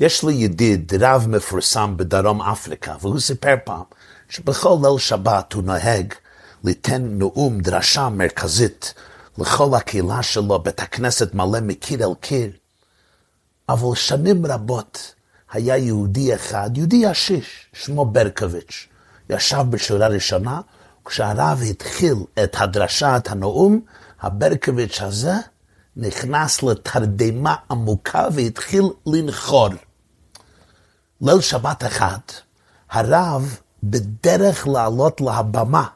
יש לי ידיד, רב מפורסם בדרום אפריקה, והוא סיפר פעם שבכל ליל שבת הוא נוהג ליתן נאום דרשה מרכזית לכל הקהילה שלו, בית הכנסת מלא מקיר אל קיר. אבל שנים רבות היה יהודי אחד, יהודי עשיש, שמו ברקוביץ', ישב בשורה ראשונה, כשהרב התחיל את הדרשה, את הנאום, הברקוביץ' הזה נכנס לתרדמה עמוקה והתחיל לנחור. ליל שבת אחד, הרב בדרך לעלות לבמה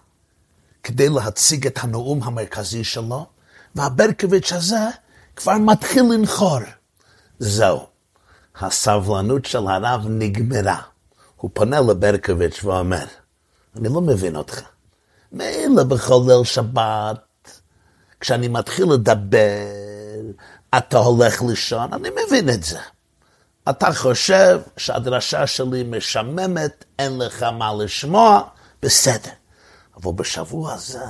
כדי להציג את הנאום המרכזי שלו, והברקוביץ' הזה כבר מתחיל לנחור. זהו, הסבלנות של הרב נגמרה. הוא פונה לברקוביץ' ואומר, אני לא מבין אותך. מילא בכל ליל שבת, כשאני מתחיל לדבר, אתה הולך לישון, אני מבין את זה. אתה חושב שהדרשה שלי משממת, אין לך מה לשמוע, בסדר. אבל בשבוע הזה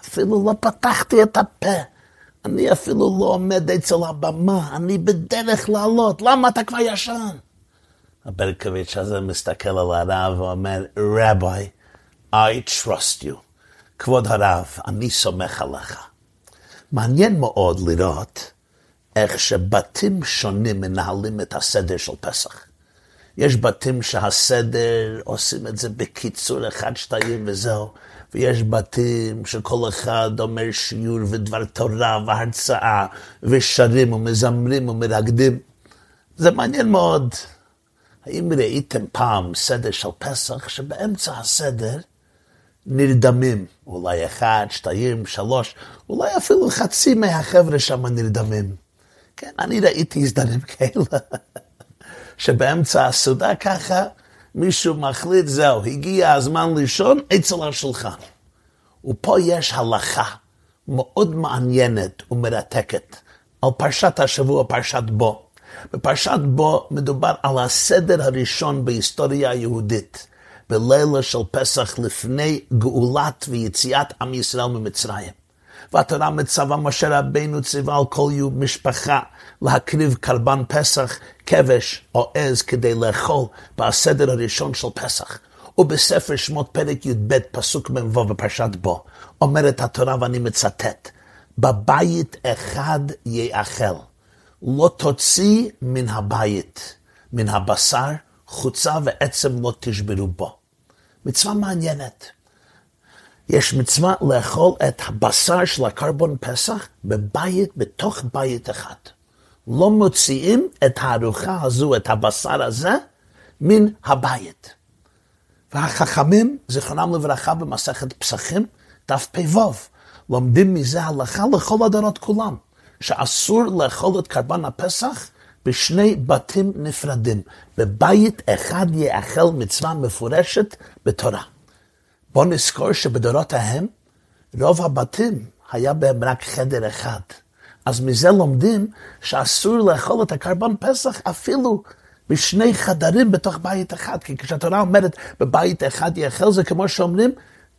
אפילו לא פתחתי את הפה. אני אפילו לא עומד אצל הבמה, אני בדרך לעלות, למה אתה כבר ישן? הברקוביץ' הזה מסתכל על הרב ואומר, רבי, I trust you. כבוד הרב, אני סומך עליך. מעניין מאוד לראות איך שבתים שונים מנהלים את הסדר של פסח. יש בתים שהסדר עושים את זה בקיצור אחד, שתיים וזהו, ויש בתים שכל אחד אומר שיעור ודבר תורה והרצאה, ושרים ומזמרים ומרקדים. זה מעניין מאוד. האם ראיתם פעם סדר של פסח שבאמצע הסדר נרדמים, אולי אחד, שתיים, שלוש, אולי אפילו חצי מהחבר'ה שם נרדמים. כן, אני ראיתי הסדרים כאלה, שבאמצע הסעודה ככה, מישהו מחליט, זהו, הגיע הזמן לישון אצל השולחן. ופה יש הלכה מאוד מעניינת ומרתקת על פרשת השבוע, פרשת בו. בפרשת בו מדובר על הסדר הראשון בהיסטוריה היהודית. בלילה של פסח לפני גאולת ויציאת עם ישראל ממצרים. והתורה מצווה משה רבינו ציווה על כל יום משפחה להקריב קרבן פסח, כבש או עז כדי לאכול בסדר הראשון של פסח. ובספר שמות פרק י"ב פסוק מ"ו בפרשת בו, אומרת התורה ואני מצטט, בבית אחד יאכל, לא תוציא מן הבית, מן הבשר, חוצה ועצם לא תשברו בו. מצווה מעניינת. יש מצווה לאכול את הבשר של הקרבון פסח בבית, בתוך בית אחד. לא מוציאים את הארוחה הזו, את הבשר הזה, מן הבית. והחכמים, זיכרונם לברכה, במסכת פסחים, דף פ"ו, לומדים מזה הלכה לכל הדורות כולם, שאסור לאכול את קרבן הפסח בשני בתים נפרדים. בבית אחד יאכל מצווה מפורשת בתורה. בואו נזכור שבדורות ההם, רוב הבתים היה בהם רק חדר אחד. אז מזה לומדים שאסור לאכול את הקרבן פסח אפילו בשני חדרים בתוך בית אחד. כי כשהתורה אומרת בבית אחד יאכל, זה כמו שאומרים,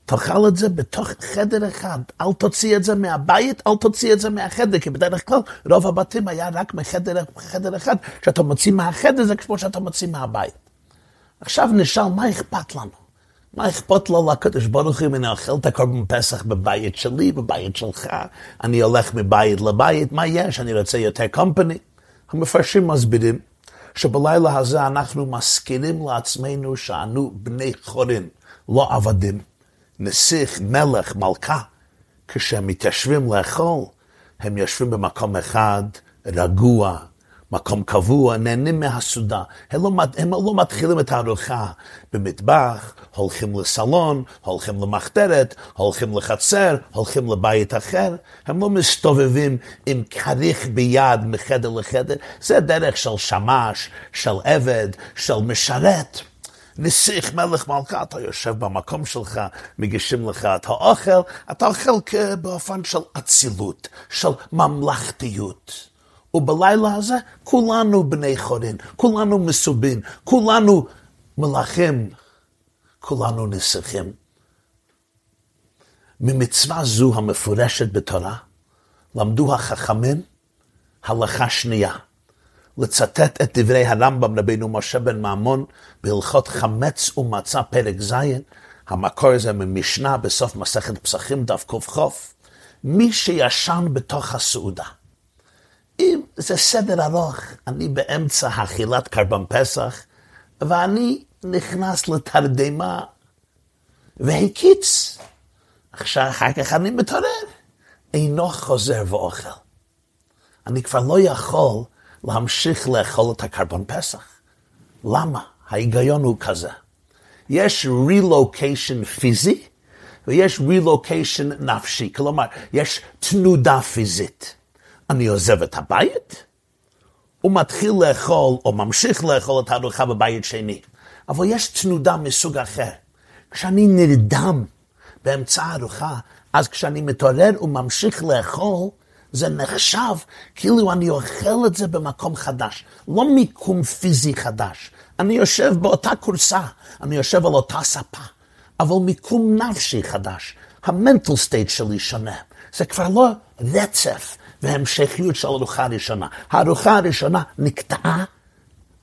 תאכל את זה בתוך חדר אחד, אל תוציא את זה מהבית, אל תוציא את זה מהחדר, כי בדרך כלל רוב הבתים היה רק מחדר חדר אחד, כשאתה מוציא מהחדר זה כמו שאתה מוציא מהבית. עכשיו נשאל, מה אכפת לנו? מה אכפת לו לקדוש ברוך הוא אם אני אוכל את הקורבן פסח בבית שלי, בבית שלך, אני הולך מבית לבית, מה יש? אני רוצה יותר קומפני. המפרשים מסבירים שבלילה הזה אנחנו מזכירים לעצמנו שאנו בני חורין, לא עבדים. נסיך, מלך, מלכה, כשהם מתיישבים לאכול, הם יושבים במקום אחד, רגוע, מקום קבוע, נהנים מהסעודה. הם לא, הם לא מתחילים את הארוחה במטבח, הולכים לסלון, הולכים למחתרת, הולכים לחצר, הולכים לבית אחר. הם לא מסתובבים עם כריך ביד מחדר לחדר. זה דרך של שמש, של עבד, של משרת. נסיך, מלך, מלכה, אתה יושב במקום שלך, מגישים לך את האוכל, אתה אוכל באופן של אצילות, של ממלכתיות. ובלילה הזה כולנו בני חורין, כולנו מסובין, כולנו מלכים, כולנו נסיכים. ממצווה זו המפורשת בתורה, למדו החכמים הלכה שנייה. לצטט את דברי הרמב"ם רבינו משה בן מעמון בהלכות חמץ ומצה פרק ז', המקור הזה ממשנה בסוף מסכת פסחים דף קכ, מי שישן בתוך הסעודה. אם זה סדר ארוך, אני באמצע אכילת קרבן פסח, ואני נכנס לתרדמה והקיץ. עכשיו, אחר כך אני מתעורר, אינו חוזר ואוכל. אני כבר לא יכול להמשיך לאכול את הקרבן פסח. למה? ההיגיון הוא כזה. יש רילוקיישן פיזי ויש רילוקיישן נפשי. כלומר, יש תנודה פיזית. אני עוזב את הבית, ומתחיל לאכול, או ממשיך לאכול את הארוחה בבית שני. אבל יש תנודה מסוג אחר. כשאני נרדם באמצע הארוחה, אז כשאני מתעורר וממשיך לאכול, זה נחשב כאילו אני אוכל את זה במקום חדש, לא מיקום פיזי חדש. אני יושב באותה כורסה, אני יושב על אותה ספה, אבל מיקום נפשי חדש. המנטל סטייט שלי שונה. זה כבר לא רצף והמשכיות של ארוחה ראשונה. הארוחה הראשונה נקטעה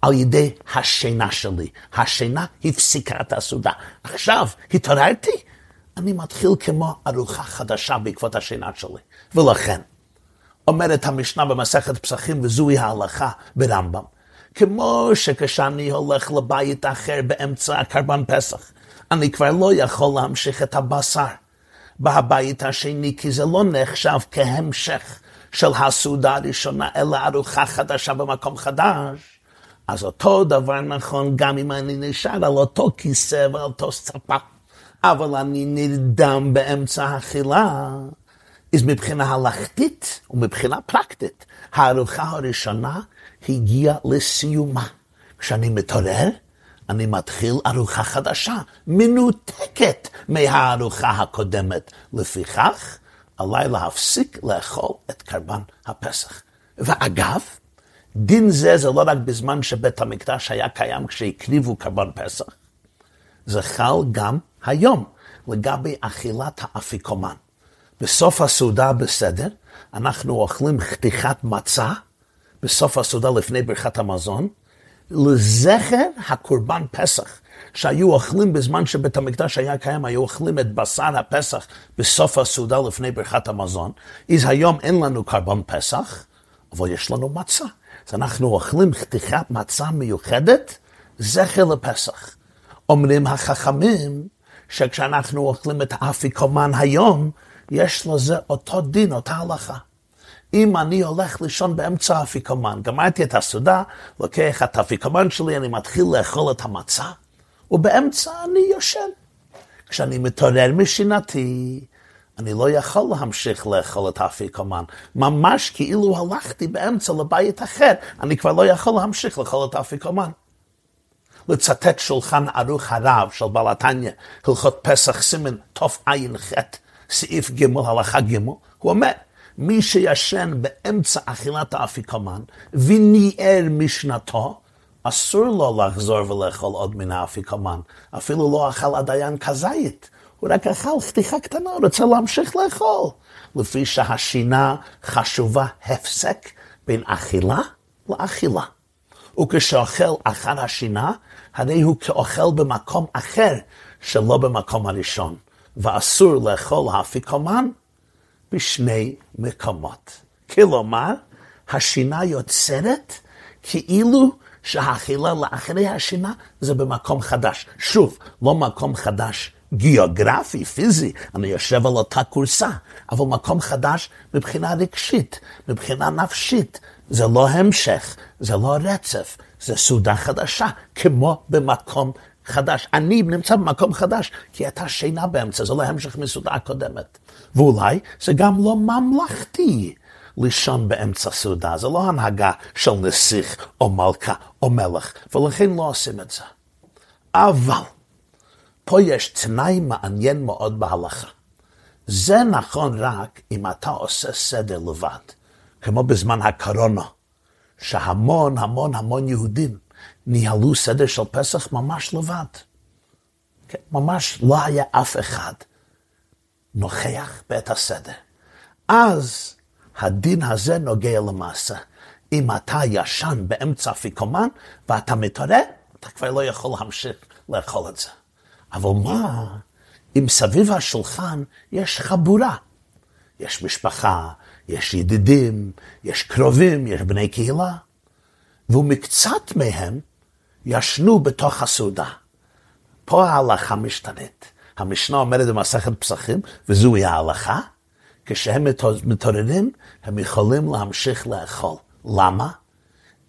על ידי השינה שלי. השינה הפסיקה את הסעודה. עכשיו, התעוררתי, אני מתחיל כמו ארוחה חדשה בעקבות השינה שלי. ולכן, אומרת המשנה במסכת פסחים, וזוהי ההלכה ברמב"ם, כמו שכשאני הולך לבית אחר באמצע הקרבן פסח, אני כבר לא יכול להמשיך את הבשר בבית השני, כי זה לא נחשב כהמשך של הסעודה הראשונה, אלא ארוחה חדשה במקום חדש. אז אותו דבר נכון גם אם אני נשאר על אותו כיסא ועל אותו ספה, אבל אני נרדם באמצע האכילה. אז מבחינה הלכתית ומבחינה פרקטית, הארוחה הראשונה הגיעה לסיומה. כשאני מתעורר, אני מתחיל ארוחה חדשה, מנותקת מהארוחה הקודמת. לפיכך, עליי להפסיק לאכול את קרבן הפסח. ואגב, דין זה זה לא רק בזמן שבית המקדש היה קיים כשהקריבו קרבן פסח, זה חל גם היום לגבי אכילת האפיקומן. בסוף הסעודה בסדר, אנחנו אוכלים חתיכת מצה, בסוף הסעודה לפני ברכת המזון, לזכר הקורבן פסח, שהיו אוכלים בזמן שבית המקדש היה קיים, היו אוכלים את בשר הפסח בסוף הסעודה לפני ברכת המזון. אז היום אין לנו קורבן פסח, אבל יש לנו מצה. אז אנחנו אוכלים חתיכת מצה מיוחדת, זכר לפסח. אומרים החכמים שכשאנחנו אוכלים את האפיקומן היום, יש לזה אותו דין, אותה הלכה. אם אני הולך לישון באמצע האפיקומן, גמרתי את הסעודה, לוקח את האפיקומן שלי, אני מתחיל לאכול את המצה, ובאמצע אני יושן. כשאני מתעורר משינתי, אני לא יכול להמשיך לאכול את האפיקומן. ממש כאילו הלכתי באמצע לבית אחר, אני כבר לא יכול להמשיך לאכול את האפיקומן. לצטט שולחן ערוך הרב של בעל התניא, הלכות פסח סימן תע"ח, סעיף ג', הלכה ג', הוא אומר, מי שישן באמצע אכילת האפיקומן וניער משנתו, אסור לו לחזור ולאכול עוד מן האפיקומן. אפילו לא אכל הדיין כזית. הוא רק אכל חתיכה קטנה, הוא רוצה להמשיך לאכול. לפי שהשינה חשובה הפסק בין אכילה לאכילה. וכשאוכל אחר השינה, הרי הוא כאוכל במקום אחר שלא במקום הראשון. ואסור לאכול האפיקומן בשני מקומות. כלומר, השינה יוצרת כאילו שהאכילה לאחרי השינה זה במקום חדש. שוב, לא מקום חדש גיאוגרפי, פיזי, אני יושב על אותה כורסה, אבל מקום חדש מבחינה רגשית, מבחינה נפשית. זה לא המשך, זה לא רצף, זה סעודה חדשה, כמו במקום חדש. אני נמצא במקום חדש, כי הייתה שינה באמצע, זה לא המשך מסעודה הקודמת. ואולי זה גם לא ממלכתי לישון באמצע סעודה, זה לא הנהגה של נסיך או מלכה או מלך, ולכן לא עושים את זה. אבל פה יש תנאי מעניין מאוד בהלכה. זה נכון רק אם אתה עושה סדר לבד, כמו בזמן הקורונה, שהמון המון המון יהודים ניהלו סדר של פסח ממש לבד. כן, ממש לא היה אף אחד נוכח בעת הסדר. אז הדין הזה נוגע למעשה. אם אתה ישן באמצע אפיקומן ואתה מתעורר, אתה כבר לא יכול להמשיך לאכול את זה. אבל מה אם סביב השולחן יש חבורה? יש משפחה, יש ידידים, יש קרובים, יש בני קהילה, ומקצת מהם ישנו בתוך הסעודה. פה ההלכה משתנית. המשנה אומרת במסכת פסחים, וזוהי ההלכה, כשהם מתעוררים, הם יכולים להמשיך לאכול. למה?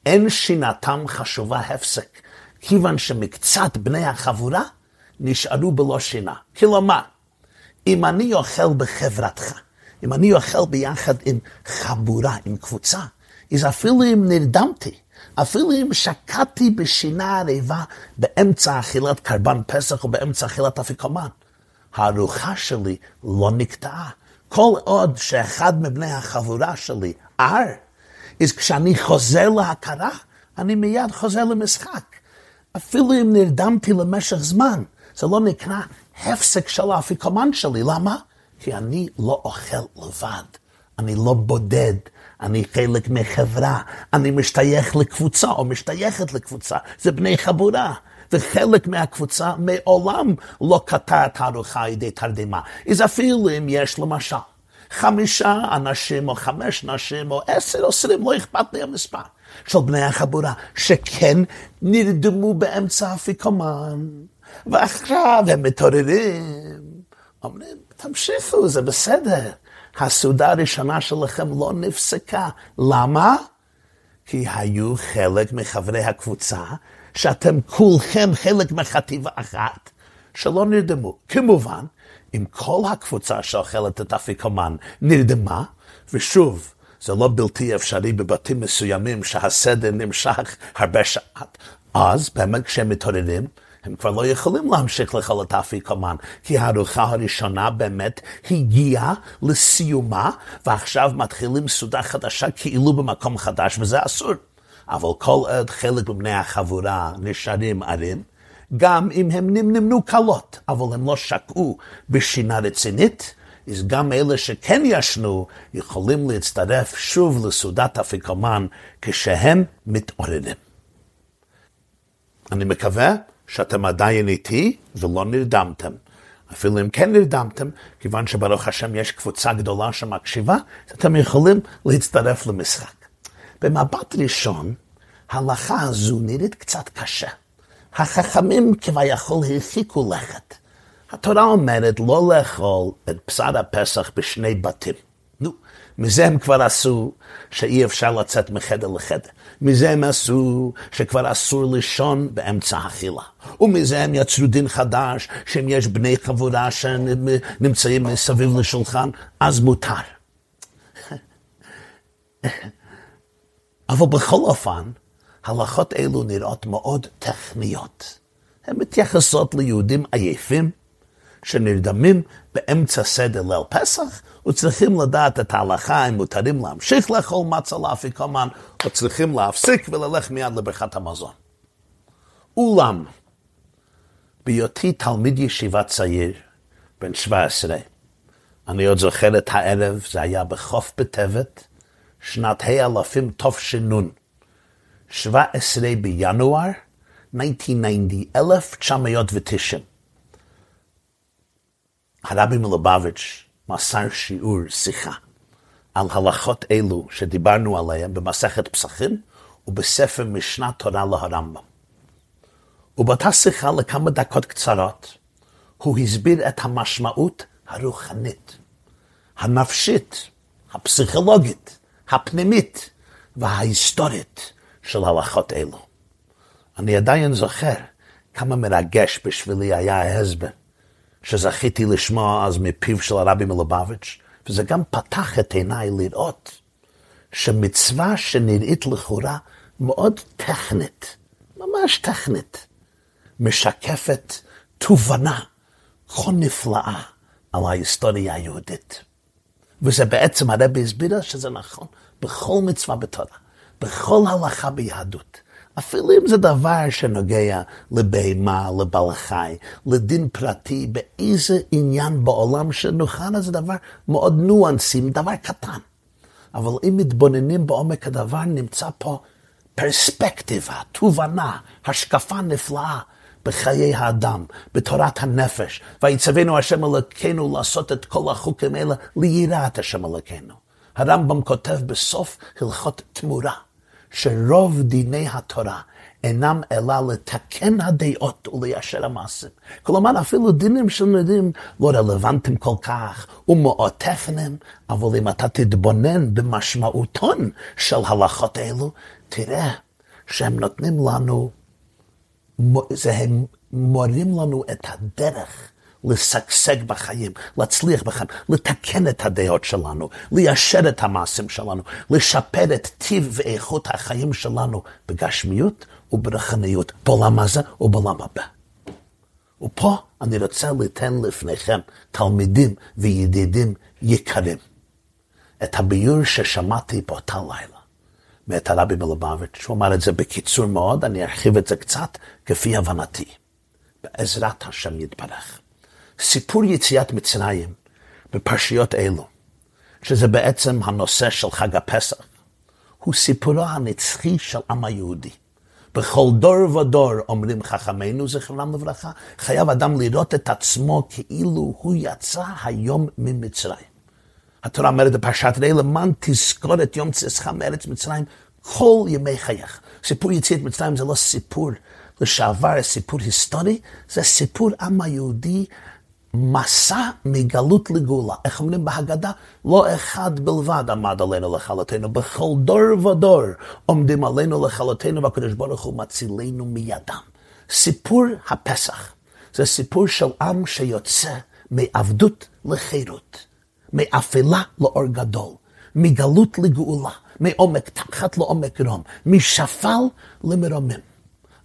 אין שינתם חשובה הפסק, כיוון שמקצת בני החבורה נשארו בלא שינה. כלומר, אם אני אוכל בחברתך, אם אני אוכל ביחד עם חבורה, עם קבוצה, אז אפילו אם נרדמתי, אפילו אם שקעתי בשינה ערבה באמצע אכילת קרבן פסח או באמצע אכילת אפיקומן, הארוחה שלי לא נקטעה. כל עוד שאחד מבני החבורה שלי ער, אז כשאני חוזר להכרה, אני מיד חוזר למשחק. אפילו אם נרדמתי למשך זמן, זה לא נקרא הפסק של האפיקומן שלי. למה? כי אני לא אוכל לבד, אני לא בודד, אני חלק מחברה, אני משתייך לקבוצה או משתייכת לקבוצה, זה בני חבורה. וחלק מהקבוצה מעולם לא קטע את הארוחה על ידי תרדמה. אז אפילו אם יש למשל חמישה אנשים או חמש נשים או עשר או עשרים, לא אכפת לי המספר, של בני החבורה, שכן נרדמו באמצע האפיקומן, ועכשיו הם מתעוררים, אומרים, תמשיכו, זה בסדר. הסעודה הראשונה שלכם לא נפסקה. למה? כי היו חלק מחברי הקבוצה, שאתם כולכם חלק מחטיבה אחת, שלא נרדמו. כמובן, אם כל הקבוצה שאוכלת את אפיקומן נרדמה, ושוב, זה לא בלתי אפשרי בבתים מסוימים שהסדר נמשך הרבה שעות, אז באמת כשהם מתעוררים, הם כבר לא יכולים להמשיך לאכול את האפיקומן, כי הארוחה הראשונה באמת הגיעה לסיומה, ועכשיו מתחילים סעודה חדשה כאילו במקום חדש, וזה אסור. אבל כל עוד חלק מבני החבורה נשארים ערים, גם אם הם נמנמנו קלות, אבל הם לא שקעו בשינה רצינית, אז גם אלה שכן ישנו יכולים להצטרף שוב לסעודת אפיקומן כשהם מתעוררים. אני מקווה שאתם עדיין איתי ולא נרדמתם. אפילו אם כן נרדמתם, כיוון שברוך השם יש קבוצה גדולה שמקשיבה, אתם יכולים להצטרף למשחק. במבט ראשון, ההלכה הזו נראית קצת קשה. החכמים כביכול הרחיקו לכת. התורה אומרת לא לאכול את בשר הפסח בשני בתים. נו, מזה הם כבר עשו שאי אפשר לצאת מחדר לחדר. מזה הם עשו שכבר אסור לישון באמצע אכילה. ומזה הם יצרו דין חדש, שאם יש בני חבורה שנמצאים מסביב לשולחן, אז מותר. אבל בכל אופן, הלכות אלו נראות מאוד טכניות. הן מתייחסות ליהודים עייפים שנרדמים באמצע סדר ליל פסח וצריכים לדעת את ההלכה אם מותרים להמשיך לאכול מצה לאפיקומן או צריכים להפסיק וללך מיד לברכת המזון. אולם, בהיותי תלמיד ישיבה צעיר, בן 17, אני עוד זוכר את הערב, זה היה בחוף בטבת, שנת ה' אלפים תש"ן, 17 בינואר 1990, 1990. הרבי מלובביץ' מסר שיעור, שיחה, על הלכות אלו שדיברנו עליהן במסכת פסחים ובספר משנה תורה להרמב"ם. ובאותה שיחה לכמה דקות קצרות, הוא הסביר את המשמעות הרוחנית, הנפשית, הפסיכולוגית, הפנימית וההיסטורית של הלכות אלו. אני עדיין זוכר כמה מרגש בשבילי היה ההסבר שזכיתי לשמוע אז מפיו של הרבי מלובביץ', וזה גם פתח את עיניי לראות שמצווה שנראית לכאורה מאוד טכנית, ממש טכנית, משקפת תובנה כה נפלאה על ההיסטוריה היהודית. וזה בעצם הרבי הסביר שזה נכון בכל מצווה בתורה. בכל הלכה ביהדות. אפילו אם זה דבר שנוגע לבהמה, לבעל חי, לדין פרטי, באיזה עניין בעולם שנוכל, זה דבר מאוד ניואנסי, דבר קטן. אבל אם מתבוננים בעומק הדבר, נמצא פה פרספקטיבה, תובנה, השקפה נפלאה בחיי האדם, בתורת הנפש. ויצווינו השם אלוקינו לעשות את כל החוקים האלה ליראת השם אלוקינו. הרמב"ם כותב בסוף הלכות תמורה, שרוב דיני התורה אינם אלא לתקן הדעות וליישר המעשים. כלומר, אפילו דינים שנראים לא רלוונטיים כל כך ומאוד טכניים, אבל אם אתה תתבונן במשמעותון של הלכות אלו, תראה שהם נותנים לנו, זה הם מורים לנו את הדרך לשגשג בחיים, להצליח בחיים, לתקן את הדעות שלנו, ליישר את המעשים שלנו, לשפר את טיב ואיכות החיים שלנו בגשמיות וברחניות, בעולם הזה ובעולם הבא. ופה אני רוצה ליתן לפניכם, תלמידים וידידים יקרים, את הביור ששמעתי באותה לילה. מאת הרבי מלובביץ', הוא אמר את זה בקיצור מאוד, אני ארחיב את זה קצת כפי הבנתי. בעזרת השם יתברך. סיפור יציאת מצרים בפרשיות אלו, שזה בעצם הנושא של חג הפסח, הוא סיפורו הנצחי של עם היהודי. בכל דור ודור אומרים חכמינו זכרם לברכה, חייב אדם לראות את עצמו כאילו הוא יצא היום ממצרים. התורה אומרת בפרשת ראה למען תזכור את יום צאתך מארץ מצרים כל ימי חייך. סיפור יציאת מצרים זה לא סיפור לשעבר, סיפור היסטורי, זה סיפור עם היהודי מסע מגלות לגאולה. איך אומרים בהגדה? לא אחד בלבד עמד עלינו לכלותנו, בכל דור ודור עומדים עלינו לכלותנו, והקדוש ברוך הוא מצילנו מידם. סיפור הפסח זה סיפור של עם שיוצא מעבדות לחירות, מאפלה לאור גדול, מגלות לגאולה, מעומק תחת לעומק רום, משפל למרומם.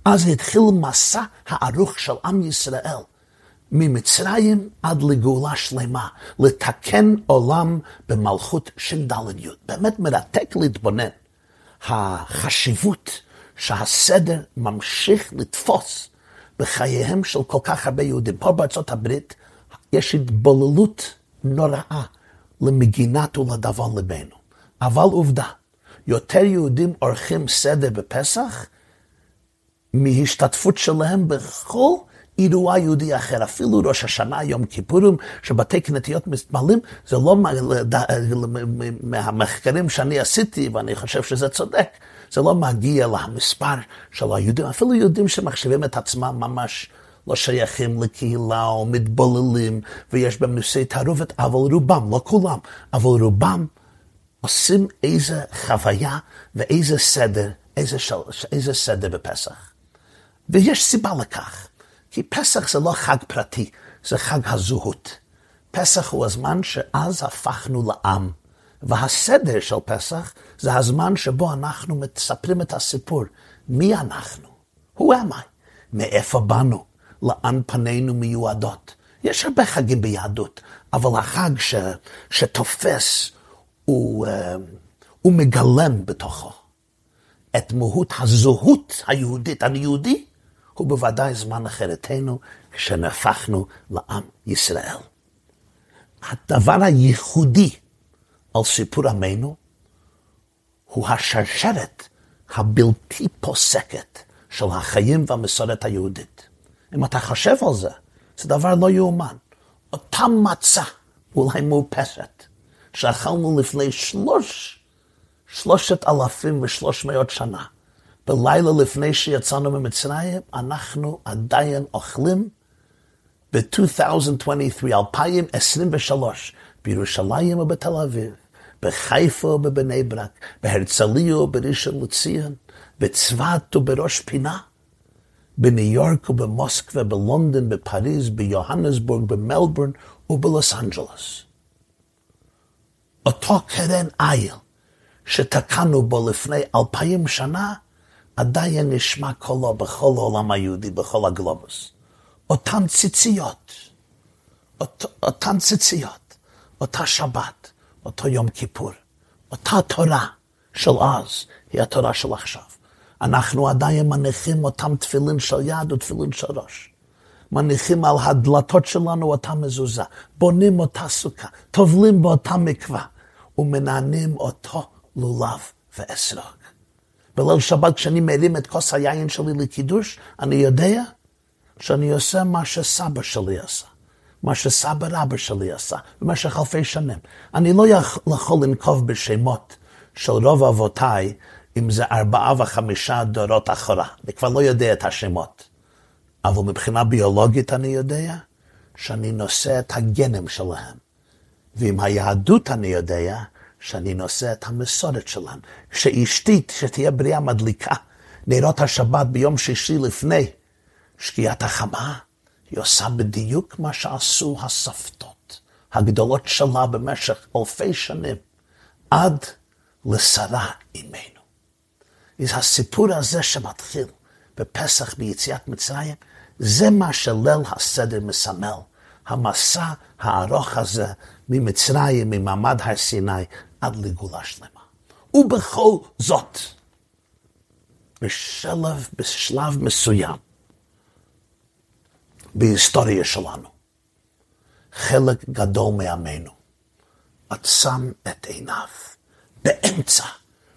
אז התחיל מסע הארוך של עם ישראל. ממצרים עד לגאולה שלמה, לתקן עולם במלכות ש"ד. באמת מרתק להתבונן. החשיבות שהסדר ממשיך לתפוס בחייהם של כל כך הרבה יהודים. פה בארצות הברית יש התבוללות נוראה למגינת ולדבר ליבנו. אבל עובדה, יותר יהודים עורכים סדר בפסח מהשתתפות שלהם בכל אירוע יהודי אחר, אפילו ראש השנה, יום כיפורים, שבתי כנתיות מתמלאים, זה לא מהמחקרים שאני עשיתי, ואני חושב שזה צודק, זה לא מגיע למספר של היהודים, אפילו יהודים שמחשיבים את עצמם ממש לא שייכים לקהילה או מתבוללים, ויש בהם נושאי תערובת, אבל רובם, לא כולם, אבל רובם עושים איזה חוויה ואיזה סדר, איזה, של, איזה סדר בפסח. ויש סיבה לכך. כי פסח זה לא חג פרטי, זה חג הזהות. פסח הוא הזמן שאז הפכנו לעם. והסדר של פסח זה הזמן שבו אנחנו מספרים את הסיפור. מי אנחנו? Who am I? מאיפה באנו? לאן פנינו מיועדות? יש הרבה חגים ביהדות, אבל החג ש, שתופס הוא, אה, הוא מגלם בתוכו את מהות הזהות היהודית. אני יהודי, הוא בוודאי זמן אחרתנו כשנהפכנו לעם ישראל. הדבר הייחודי על סיפור עמנו הוא השרשרת הבלתי פוסקת של החיים והמסורת היהודית. אם אתה חושב על זה, זה דבר לא יאומן. אותה מצה, אולי מאופסת, שאכלנו לפני שלוש, שלושת אלפים ושלוש מאות שנה, בלילה לפני שיצאנו ממצרים, אנחנו עדיין אוכלים ב-2023, 2023, בירושלים ובתל אביב, בחיפה ובבני ברק, בהרצליה ובראשון לציון, בצפת ובראש פינה, בניו יורק ובמוסקבה, בלונדון, בפריז, ביוהנסבורג, במלבורן ובלוס אנג'לס. אותו קרן איל שתקענו בו לפני אלפיים שנה, עדיין נשמע קולו בכל העולם היהודי, בכל הגלובוס. אותן ציציות, אות, אותן ציציות, אותה שבת, אותו יום כיפור, אותה תורה של אז, היא התורה של עכשיו. אנחנו עדיין מניחים אותם תפילין של יד ותפילין של ראש. מניחים על הדלתות שלנו אותה מזוזה, בונים אותה סוכה, טובלים באותה מקווה, ומנענים אותו לולב ואסרוג. בליל שבת כשאני מרים את כוס היין שלי לקידוש, אני יודע שאני עושה מה שסבא שלי עשה, מה שסבא רבא שלי עשה במשך אלפי שנים. אני לא יכול לנקוב בשמות של רוב אבותיי, אם זה ארבעה וחמישה דורות אחורה. אני כבר לא יודע את השמות. אבל מבחינה ביולוגית אני יודע שאני נושא את הגנים שלהם. ועם היהדות אני יודע שאני נושא את המסורת שלהם. שאשתי, שתהיה בריאה מדליקה, נרות השבת ביום שישי לפני שקיעת החמה, היא עושה בדיוק מה שעשו הסבתות הגדולות שלה במשך אלפי שנים, עד לשרה אימנו. הסיפור הזה שמתחיל בפסח ביציאת מצרים, זה מה שליל הסדר מסמל. המסע הארוך הזה ממצרים, ממעמד הר סיני, עד לגאולה שלמה. ובכל זאת, בשלב, בשלב מסוים בהיסטוריה שלנו, חלק גדול מעמנו עצם את עיניו באמצע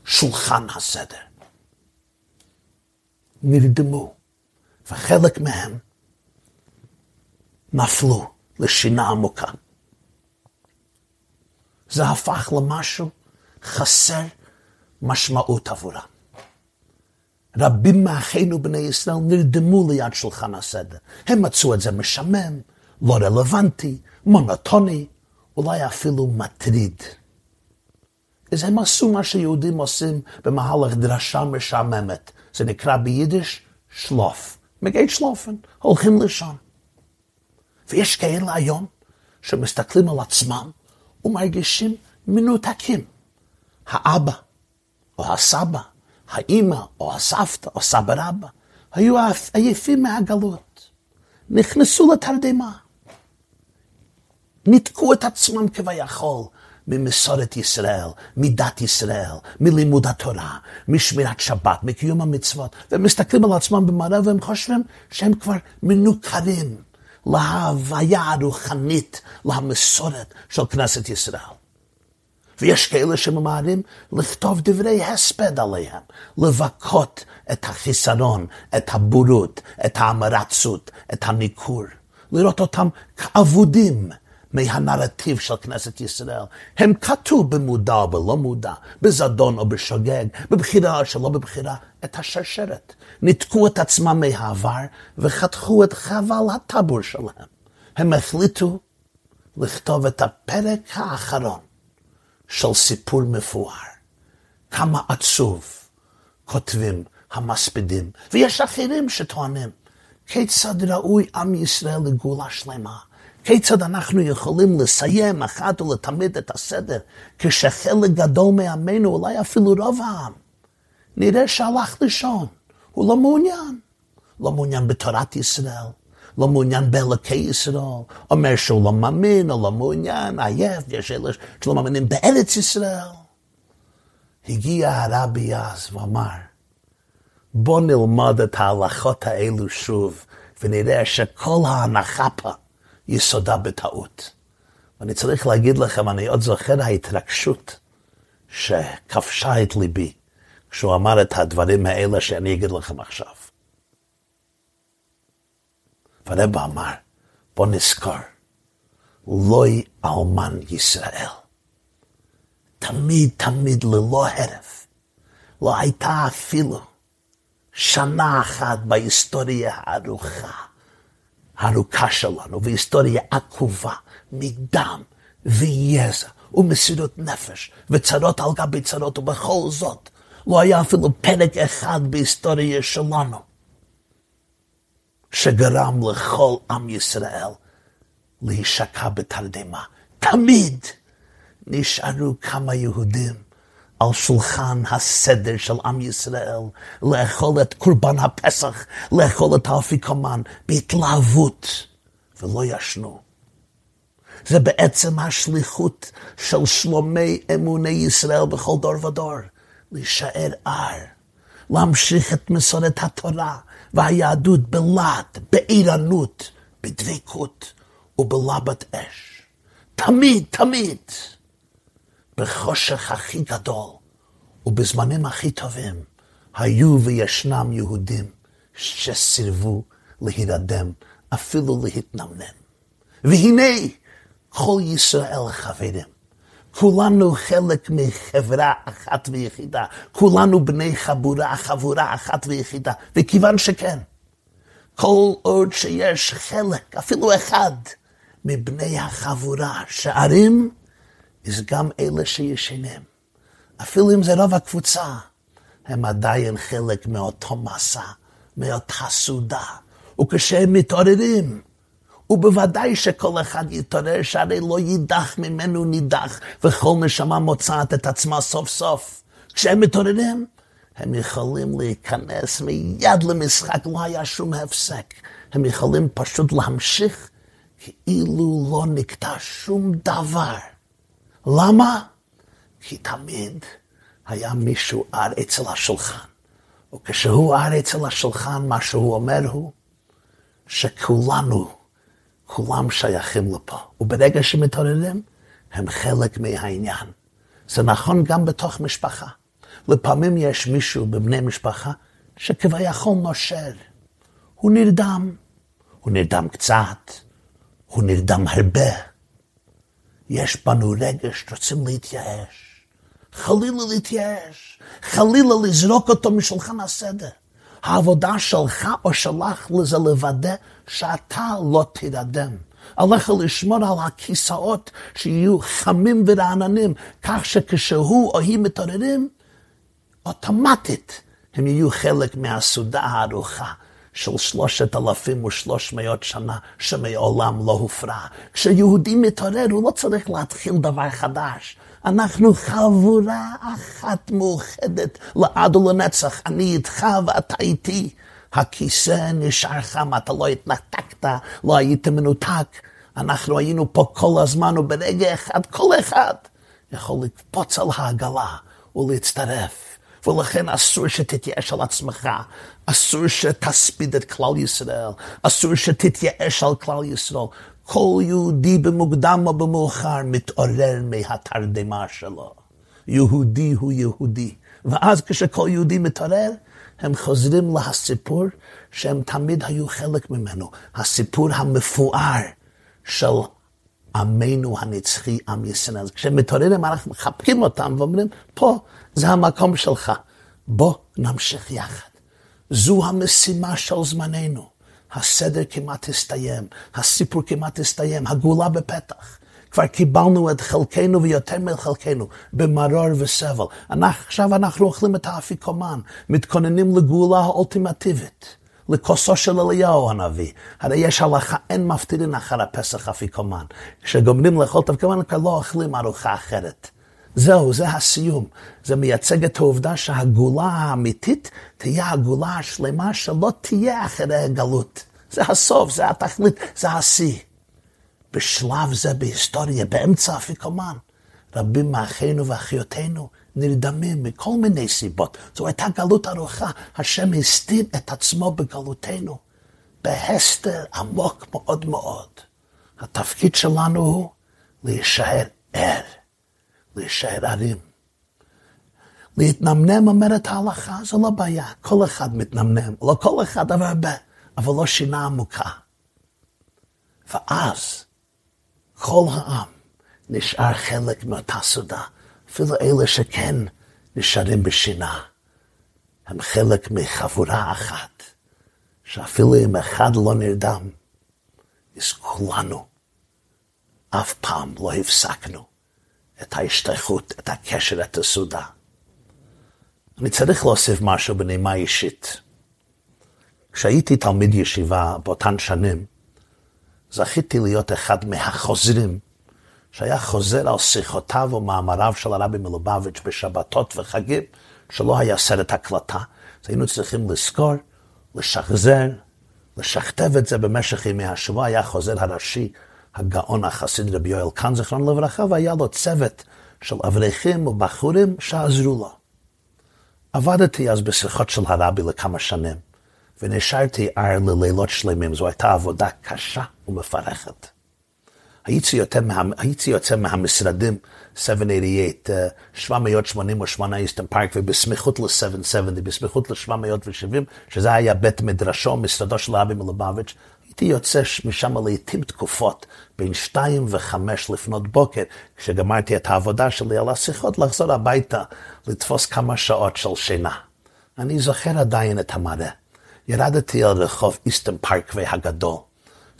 שולחן הסדר. נרדמו, וחלק מהם נפלו לשינה עמוקה. זה הפך למשהו חסר משמעות עבורם. רבים מאחינו בני ישראל נרדמו ליד שולחן הסדר. הם מצאו את זה משמם, לא רלוונטי, מונוטוני, אולי אפילו מטריד. אז הם עשו מה שיהודים עושים במהלך דרשה משעממת. זה נקרא ביידיש שלוף. מגייט שלופן, הולכים לישון. ויש כאלה היום שמסתכלים על עצמם ומרגישים מנותקים. האבא או הסבא, האימא או הסבתא או סבא רבא היו עייפים מהגלות, נכנסו לתרדמה, ניתקו את עצמם כביכול ממסורת ישראל, מדת ישראל, מלימוד התורה, משמירת שבת, מקיום המצוות, והם מסתכלים על עצמם במראה והם חושבים שהם כבר מנוכרים להוויה הרוחנית, למסורת של כנסת ישראל. ויש כאלה שממהרים לכתוב דברי הספד עליהם, לבכות את החיסרון, את הבורות, את ההמרצות, את הניכור, לראות אותם כאבודים מהנרטיב של כנסת ישראל. הם קטעו במודע או בלא מודע, בזדון או בשוגג, בבחירה או שלא בבחירה, את השרשרת. ניתקו את עצמם מהעבר וחתכו את חבל הטבור שלהם. הם החליטו לכתוב את הפרק האחרון של סיפור מפואר. כמה עצוב כותבים המספידים, ויש אחרים שטוענים כיצד ראוי עם ישראל לגאולה שלמה. כיצד אנחנו יכולים לסיים אחת ולתמיד את הסדר, כשחלק גדול מעמנו, אולי אפילו רוב העם, נראה שהלך לישון, הוא לא מעוניין. לא מעוניין בתורת ישראל, לא מעוניין באלוקי ישראל, אומר שהוא לא מאמין או לא מעוניין, עייף, יש אלה שלא מאמינים בארץ ישראל. הגיע הרבי אז ואמר, בוא נלמד את ההלכות האלו שוב, ונראה שכל ההנחה פה יסודה בטעות. ואני צריך להגיד לכם, אני עוד זוכר ההתרגשות שכבשה את ליבי כשהוא אמר את הדברים האלה שאני אגיד לכם עכשיו. והרב אמר, בוא נזכור, לוי אלמן ישראל. תמיד תמיד ללא הרף. לא הייתה אפילו שנה אחת בהיסטוריה הארוכה, הארוכה שלנו, והיסטוריה עקובה מדם ויזע ומסירות נפש וצרות על גבי צרות, ובכל זאת לא היה אפילו פרק אחד בהיסטוריה שלנו שגרם לכל עם ישראל להישקע בתרדמה. תמיד נשארו כמה יהודים על שולחן הסדר של עם ישראל, לאכול את קורבן הפסח, לאכול את האפיקומן בהתלהבות, ולא ישנו. זה בעצם השליחות של שלומי אמוני ישראל בכל דור ודור, להישאר ער, להמשיך את מסורת התורה, והיהדות בלהט, בעירנות, בדבקות ובלבת אש. תמיד, תמיד. בחושך הכי גדול ובזמנים הכי טובים, היו וישנם יהודים שסירבו להירדם, אפילו להתנמנם. והנה, כל ישראל חברים. כולנו חלק מחברה אחת ויחידה. כולנו בני חבורה, חבורה אחת ויחידה. וכיוון שכן, כל עוד שיש חלק, אפילו אחד, מבני החבורה שערים, אז גם אלה שישנים. אפילו אם זה רוב הקבוצה, הם עדיין חלק מאותו מסע, מאותה סעודה. וכשהם מתעוררים, ובוודאי שכל אחד יתעורר, שהרי לא יידח ממנו נידח, וכל נשמה מוצאת את עצמה סוף סוף. כשהם מתעוררים, הם יכולים להיכנס מיד למשחק, לא היה שום הפסק. הם יכולים פשוט להמשיך כאילו לא נקטע שום דבר. למה? כי תמיד היה מישהו ער אצל השולחן. וכשהוא ער אצל השולחן, מה שהוא אומר הוא שכולנו, כולם שייכים לפה. וברגע שמתעוררים, הם חלק מהעניין. זה נכון גם בתוך משפחה. לפעמים יש מישהו בבני משפחה שכביכול נושר. הוא נרדם. הוא נרדם קצת, הוא נרדם הרבה. יש בנו רגש שרוצים להתייאש. חלילה להתייאש. חלילה לזרוק אותו משולחן הסדר. העבודה שלך או שלך לזה לוודא שאתה לא תירדם. עליך לשמור על הכיסאות שיהיו חמים ורעננים, כך שכשהוא או היא מתעוררים, אוטומטית הם יהיו חלק מהסעודה הארוחה של שלושת אלפים ושלוש מאות שנה שמעולם לא הופרע. כשיהודי מתעורר הוא לא צריך להתחיל דבר חדש. אנחנו חבורה אחת מאוחדת לעד ולנצח. אני איתך ואתה איתי. הכיסא נשאר חם, אתה לא התנתקת, לא היית מנותק. אנחנו היינו פה כל הזמן, וברגע אחד, כל אחד יכול לקפוץ על העגלה ולהצטרף. ולכן אסור שתתייאש על עצמך, אסור שתספיד את כלל ישראל, אסור שתתייאש על כלל ישראל. כל יהודי במוקדם או במאוחר מתעורר מהתרדמה שלו. יהודי הוא יהודי. ואז כשכל יהודי מתעורר, הם חוזרים לסיפור שהם תמיד היו חלק ממנו. הסיפור המפואר של עמנו הנצחי, עם ישראל. כשהם מתעוררים, אנחנו מחבקים אותם ואומרים, פה זה המקום שלך. בוא נמשיך יחד. זו המשימה של זמננו. הסדר כמעט הסתיים, הסיפור כמעט הסתיים, הגאולה בפתח. כבר קיבלנו את חלקנו ויותר מחלקנו במרור וסבל. עכשיו אנחנו אוכלים את האפיקומן, מתכוננים לגאולה האולטימטיבית. לכוסו של אליהו הנביא. הרי יש הלכה, אין מפטירין אחר הפסח אפיקומן. כשגומרים לאכול את כבר לא אוכלים ארוחה אחרת. זהו, זה הסיום. זה מייצג את העובדה שהגאולה האמיתית תהיה הגאולה השלמה שלא תהיה אחרי הגלות. זה הסוף, זה התכלית, זה השיא. בשלב זה בהיסטוריה, באמצע אפיקומן, רבים מאחינו ואחיותינו נרדמים מכל מיני סיבות. זו הייתה גלות ארוכה, השם הסתיר את עצמו בגלותנו, בהסתר עמוק מאוד מאוד. התפקיד שלנו הוא להישאר ער, להישאר ערים. להתנמנם אומרת ההלכה, זו לא בעיה, כל אחד מתנמנם, לא כל אחד אבל הרבה, אבל לא שינה עמוקה. ואז כל העם נשאר חלק מאותה סעודה. אפילו אלה שכן נשארים בשינה, הם חלק מחבורה אחת, שאפילו אם אחד לא נרדם, אז כולנו אף פעם לא הפסקנו את ההשתייכות, את הקשר, את הסעודה. אני צריך להוסיף משהו בנימה אישית. כשהייתי תלמיד ישיבה באותן שנים, זכיתי להיות אחד מהחוזרים שהיה חוזר על שיחותיו ומאמריו של הרבי מלובביץ' בשבתות וחגים, שלא היה סרט הקלטה. אז היינו צריכים לזכור, לשחזר, לשכתב את זה במשך ימי השבוע. היה חוזר הראשי, הגאון החסיד רבי יואל קאן, זכרון לברכה, והיה לו צוות של אברכים ובחורים שעזרו לו. עבדתי אז בשיחות של הרבי לכמה שנים, ונשארתי ער ללילות שלמים. זו הייתה עבודה קשה ומפרכת. הייתי יוצא, מה, הייתי יוצא מהמשרדים 788, uh, 788 איסטן פארק, ובסמיכות ל-770, בסמיכות ל-770, שזה היה בית מדרשו, משרדו של רבי מלובביץ', הייתי יוצא משם לעיתים תקופות, בין שתיים וחמש לפנות בוקר, כשגמרתי את העבודה שלי על השיחות, לחזור הביתה, לתפוס כמה שעות של שינה. אני זוכר עדיין את המראה. ירדתי על רחוב איסטן פארקווי הגדול.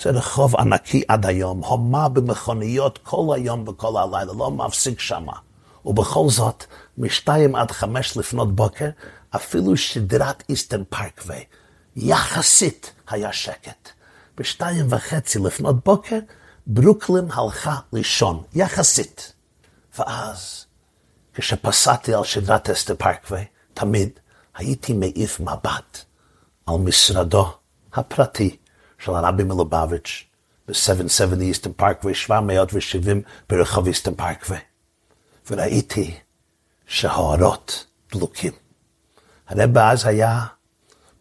זה רחוב ענקי עד היום, הומה במכוניות כל היום וכל הלילה, לא מפסיק שמה. ובכל זאת, משתיים עד חמש לפנות בוקר, אפילו שדרת איסטן פארקווי, יחסית היה שקט. בשתיים וחצי לפנות בוקר, ברוקלין הלכה לישון, יחסית. ואז, כשפסעתי על שדרת אסטר פארקווי, תמיד הייתי מעיף מבט על משרדו הפרטי של הרבי מלובביץ' ב-770 איסטן פארקווי, 770 ברחוב איסטן פארקווי. וראיתי שהאורות דלוקים. הרבי אז היה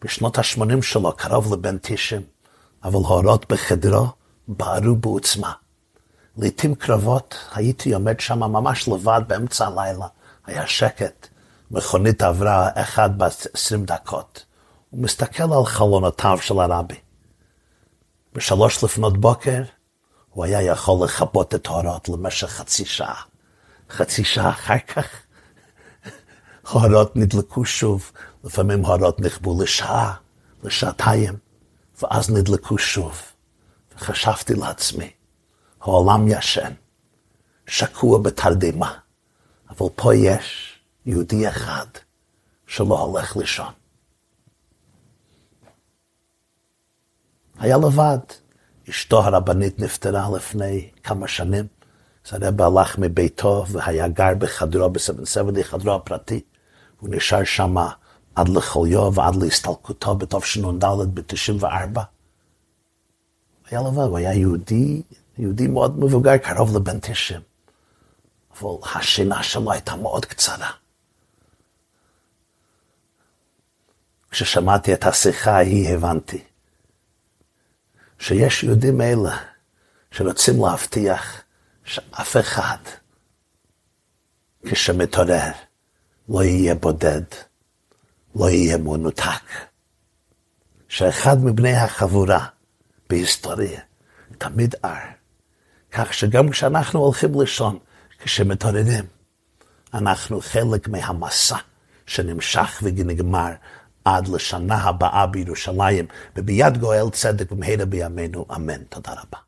בשנות ה-80 שלו, קרוב לבן 90, אבל האורות בחדרו בערו בעוצמה. לעתים קרבות הייתי עומד שם ממש לבד באמצע הלילה, היה שקט. מכונית עברה אחד בת עשרים דקות. הוא מסתכל על חלונותיו של הרבי. בשלוש לפנות בוקר הוא היה יכול לכבות את האורות למשך חצי שעה. חצי שעה אחר כך האורות נדלקו שוב, לפעמים האורות נכבו לשעה, לשעתיים, ואז נדלקו שוב. וחשבתי לעצמי, העולם ישן, שקוע בתרדמה, אבל פה יש יהודי אחד שלא הולך לישון. היה לבד. אשתו הרבנית נפטרה לפני כמה שנים. אז הרב הלך מביתו והיה גר בחדרו, בסבן חדרו הפרטי. הוא נשאר שם עד לחוליו ועד להסתלקותו בתשנ"ד ב-94. היה לבד, הוא היה יהודי, יהודי מאוד מבוגר, קרוב לבן 90. אבל השינה שלו הייתה מאוד קצרה. כששמעתי את השיחה ההיא הבנתי שיש יהודים אלה שרוצים להבטיח שאף אחד כשמתעורר לא יהיה בודד, לא יהיה מנותק. שאחד מבני החבורה בהיסטוריה תמיד ער. כך שגם כשאנחנו הולכים לישון, כשמתעוררים, אנחנו חלק מהמסע שנמשך ונגמר עד לשנה הבאה בירושלים, וביד גואל צדק במהרה בימינו, אמן. תודה רבה.